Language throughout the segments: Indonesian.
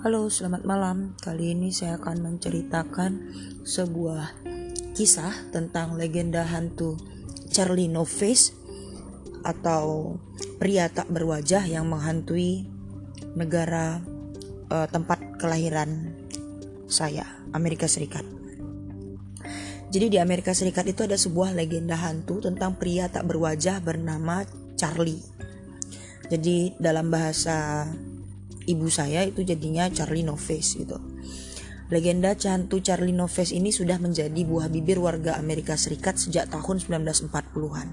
Halo, selamat malam. Kali ini saya akan menceritakan sebuah kisah tentang legenda hantu Charlie No Face atau pria tak berwajah yang menghantui negara uh, tempat kelahiran saya, Amerika Serikat. Jadi di Amerika Serikat itu ada sebuah legenda hantu tentang pria tak berwajah bernama Charlie. Jadi dalam bahasa ibu saya itu jadinya Charlie Noves gitu. Legenda cantu Charlie Noves ini sudah menjadi buah bibir warga Amerika Serikat sejak tahun 1940-an.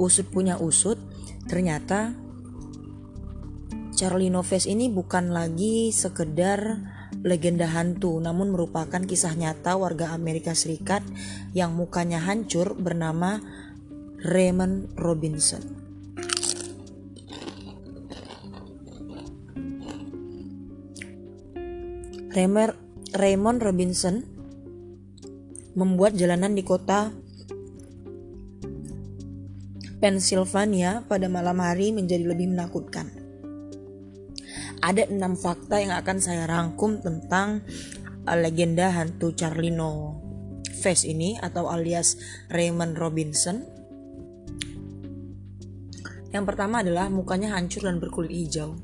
Usut punya usut, ternyata Charlie Noves ini bukan lagi sekedar legenda hantu, namun merupakan kisah nyata warga Amerika Serikat yang mukanya hancur bernama Raymond Robinson. Raymond Robinson membuat jalanan di kota Pennsylvania pada malam hari menjadi lebih menakutkan. Ada enam fakta yang akan saya rangkum tentang uh, legenda hantu Charlino Face ini atau alias Raymond Robinson. Yang pertama adalah mukanya hancur dan berkulit hijau.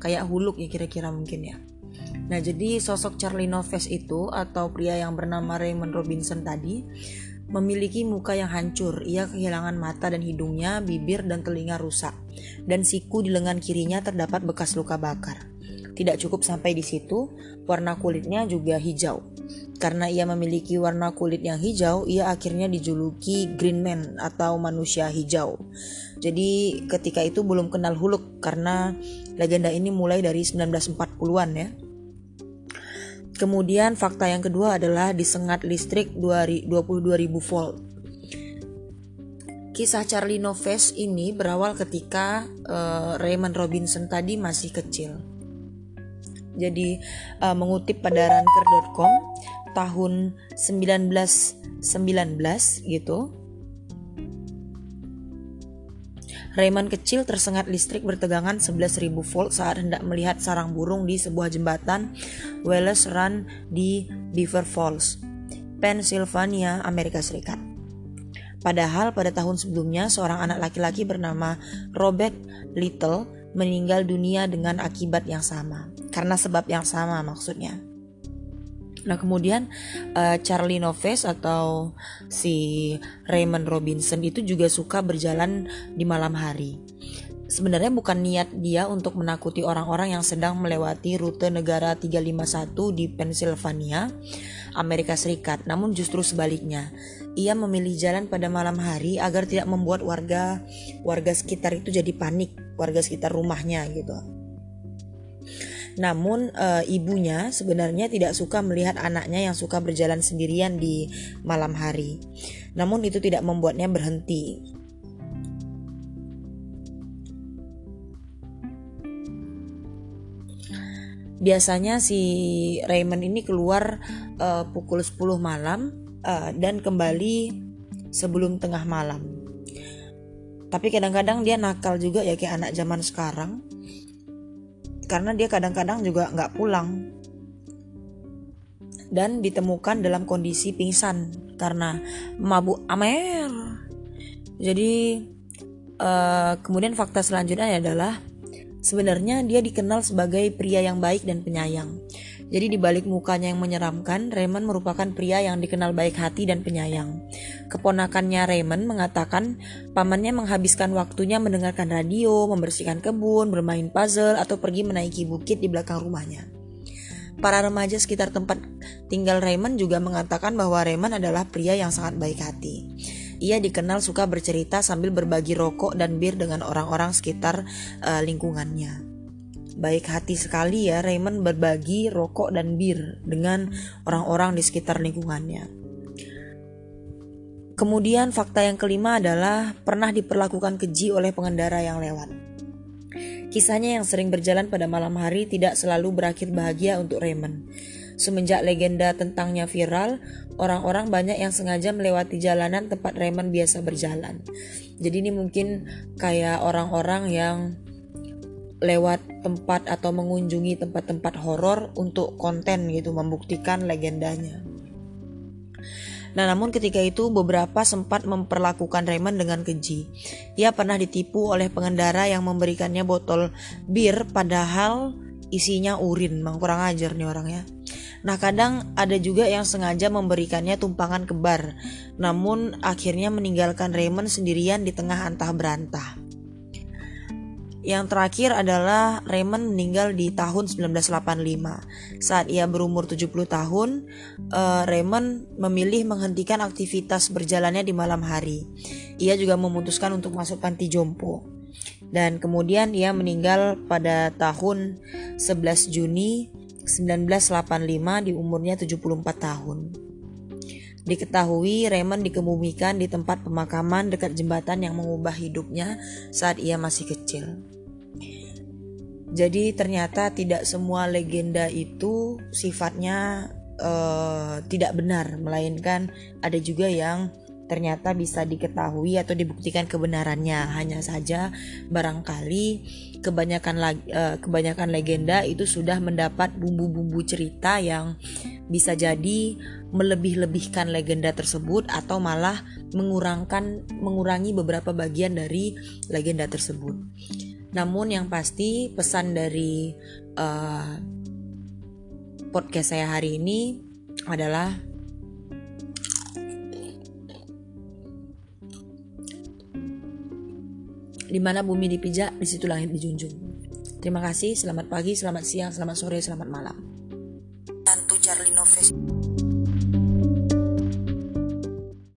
Kayak huluk ya kira-kira mungkin ya. Nah, jadi sosok Charlie Noves itu atau pria yang bernama Raymond Robinson tadi memiliki muka yang hancur. Ia kehilangan mata dan hidungnya, bibir dan telinga rusak. Dan siku di lengan kirinya terdapat bekas luka bakar. Tidak cukup sampai di situ, warna kulitnya juga hijau. Karena ia memiliki warna kulit yang hijau, ia akhirnya dijuluki Green Man atau manusia hijau. Jadi ketika itu belum kenal Huluk karena legenda ini mulai dari 1940-an ya. Kemudian fakta yang kedua adalah disengat listrik 22.000 volt. Kisah Charlie Noves ini berawal ketika uh, Raymond Robinson tadi masih kecil. Jadi uh, mengutip pada ranker.com tahun 1919 gitu Raymond kecil tersengat listrik bertegangan 11.000 volt saat hendak melihat sarang burung di sebuah jembatan Wallace Run di Beaver Falls, Pennsylvania, Amerika Serikat. Padahal pada tahun sebelumnya seorang anak laki-laki bernama Robert Little meninggal dunia dengan akibat yang sama. Karena sebab yang sama maksudnya. Nah kemudian uh, Charlie Noves atau si Raymond Robinson itu juga suka berjalan di malam hari. Sebenarnya bukan niat dia untuk menakuti orang-orang yang sedang melewati rute negara 351 di Pennsylvania, Amerika Serikat. Namun justru sebaliknya, ia memilih jalan pada malam hari agar tidak membuat warga warga sekitar itu jadi panik, warga sekitar rumahnya gitu. Namun e, ibunya sebenarnya tidak suka melihat anaknya yang suka berjalan sendirian di malam hari. Namun itu tidak membuatnya berhenti. Biasanya si Raymond ini keluar e, pukul 10 malam e, dan kembali sebelum tengah malam. Tapi kadang-kadang dia nakal juga ya kayak anak zaman sekarang karena dia kadang-kadang juga nggak pulang dan ditemukan dalam kondisi pingsan karena mabuk amer. Jadi uh, kemudian fakta selanjutnya adalah sebenarnya dia dikenal sebagai pria yang baik dan penyayang. Jadi di balik mukanya yang menyeramkan, Raymond merupakan pria yang dikenal baik hati dan penyayang. Keponakannya Raymond mengatakan pamannya menghabiskan waktunya mendengarkan radio, membersihkan kebun, bermain puzzle, atau pergi menaiki bukit di belakang rumahnya. Para remaja sekitar tempat tinggal Raymond juga mengatakan bahwa Raymond adalah pria yang sangat baik hati. Ia dikenal suka bercerita sambil berbagi rokok dan bir dengan orang-orang sekitar uh, lingkungannya baik hati sekali ya Raymond berbagi rokok dan bir dengan orang-orang di sekitar lingkungannya. Kemudian fakta yang kelima adalah pernah diperlakukan keji oleh pengendara yang lewat. Kisahnya yang sering berjalan pada malam hari tidak selalu berakhir bahagia untuk Raymond. Semenjak legenda tentangnya viral, orang-orang banyak yang sengaja melewati jalanan tempat Raymond biasa berjalan. Jadi ini mungkin kayak orang-orang yang lewat tempat atau mengunjungi tempat-tempat horor untuk konten gitu membuktikan legendanya. Nah, namun ketika itu beberapa sempat memperlakukan Raymond dengan keji. Ia pernah ditipu oleh pengendara yang memberikannya botol bir padahal isinya urin. Mang kurang ajar nih orang ya. Nah, kadang ada juga yang sengaja memberikannya tumpangan kebar, namun akhirnya meninggalkan Raymond sendirian di tengah antah berantah. Yang terakhir adalah Raymond meninggal di tahun 1985. Saat ia berumur 70 tahun, uh, Raymond memilih menghentikan aktivitas berjalannya di malam hari. Ia juga memutuskan untuk masuk panti jompo. Dan kemudian ia meninggal pada tahun 11 Juni 1985 di umurnya 74 tahun. Diketahui Raymond dikebumikan di tempat pemakaman dekat jembatan yang mengubah hidupnya saat ia masih kecil. Jadi ternyata tidak semua legenda itu sifatnya uh, tidak benar, melainkan ada juga yang ternyata bisa diketahui atau dibuktikan kebenarannya. Hanya saja barangkali kebanyakan uh, kebanyakan legenda itu sudah mendapat bumbu-bumbu cerita yang bisa jadi melebih-lebihkan legenda tersebut atau malah mengurangkan mengurangi beberapa bagian dari legenda tersebut. Namun yang pasti pesan dari uh, podcast saya hari ini adalah di mana bumi dipijak, di situ langit dijunjung. Terima kasih, selamat pagi, selamat siang, selamat sore, selamat malam. Tantu Charlie Noves.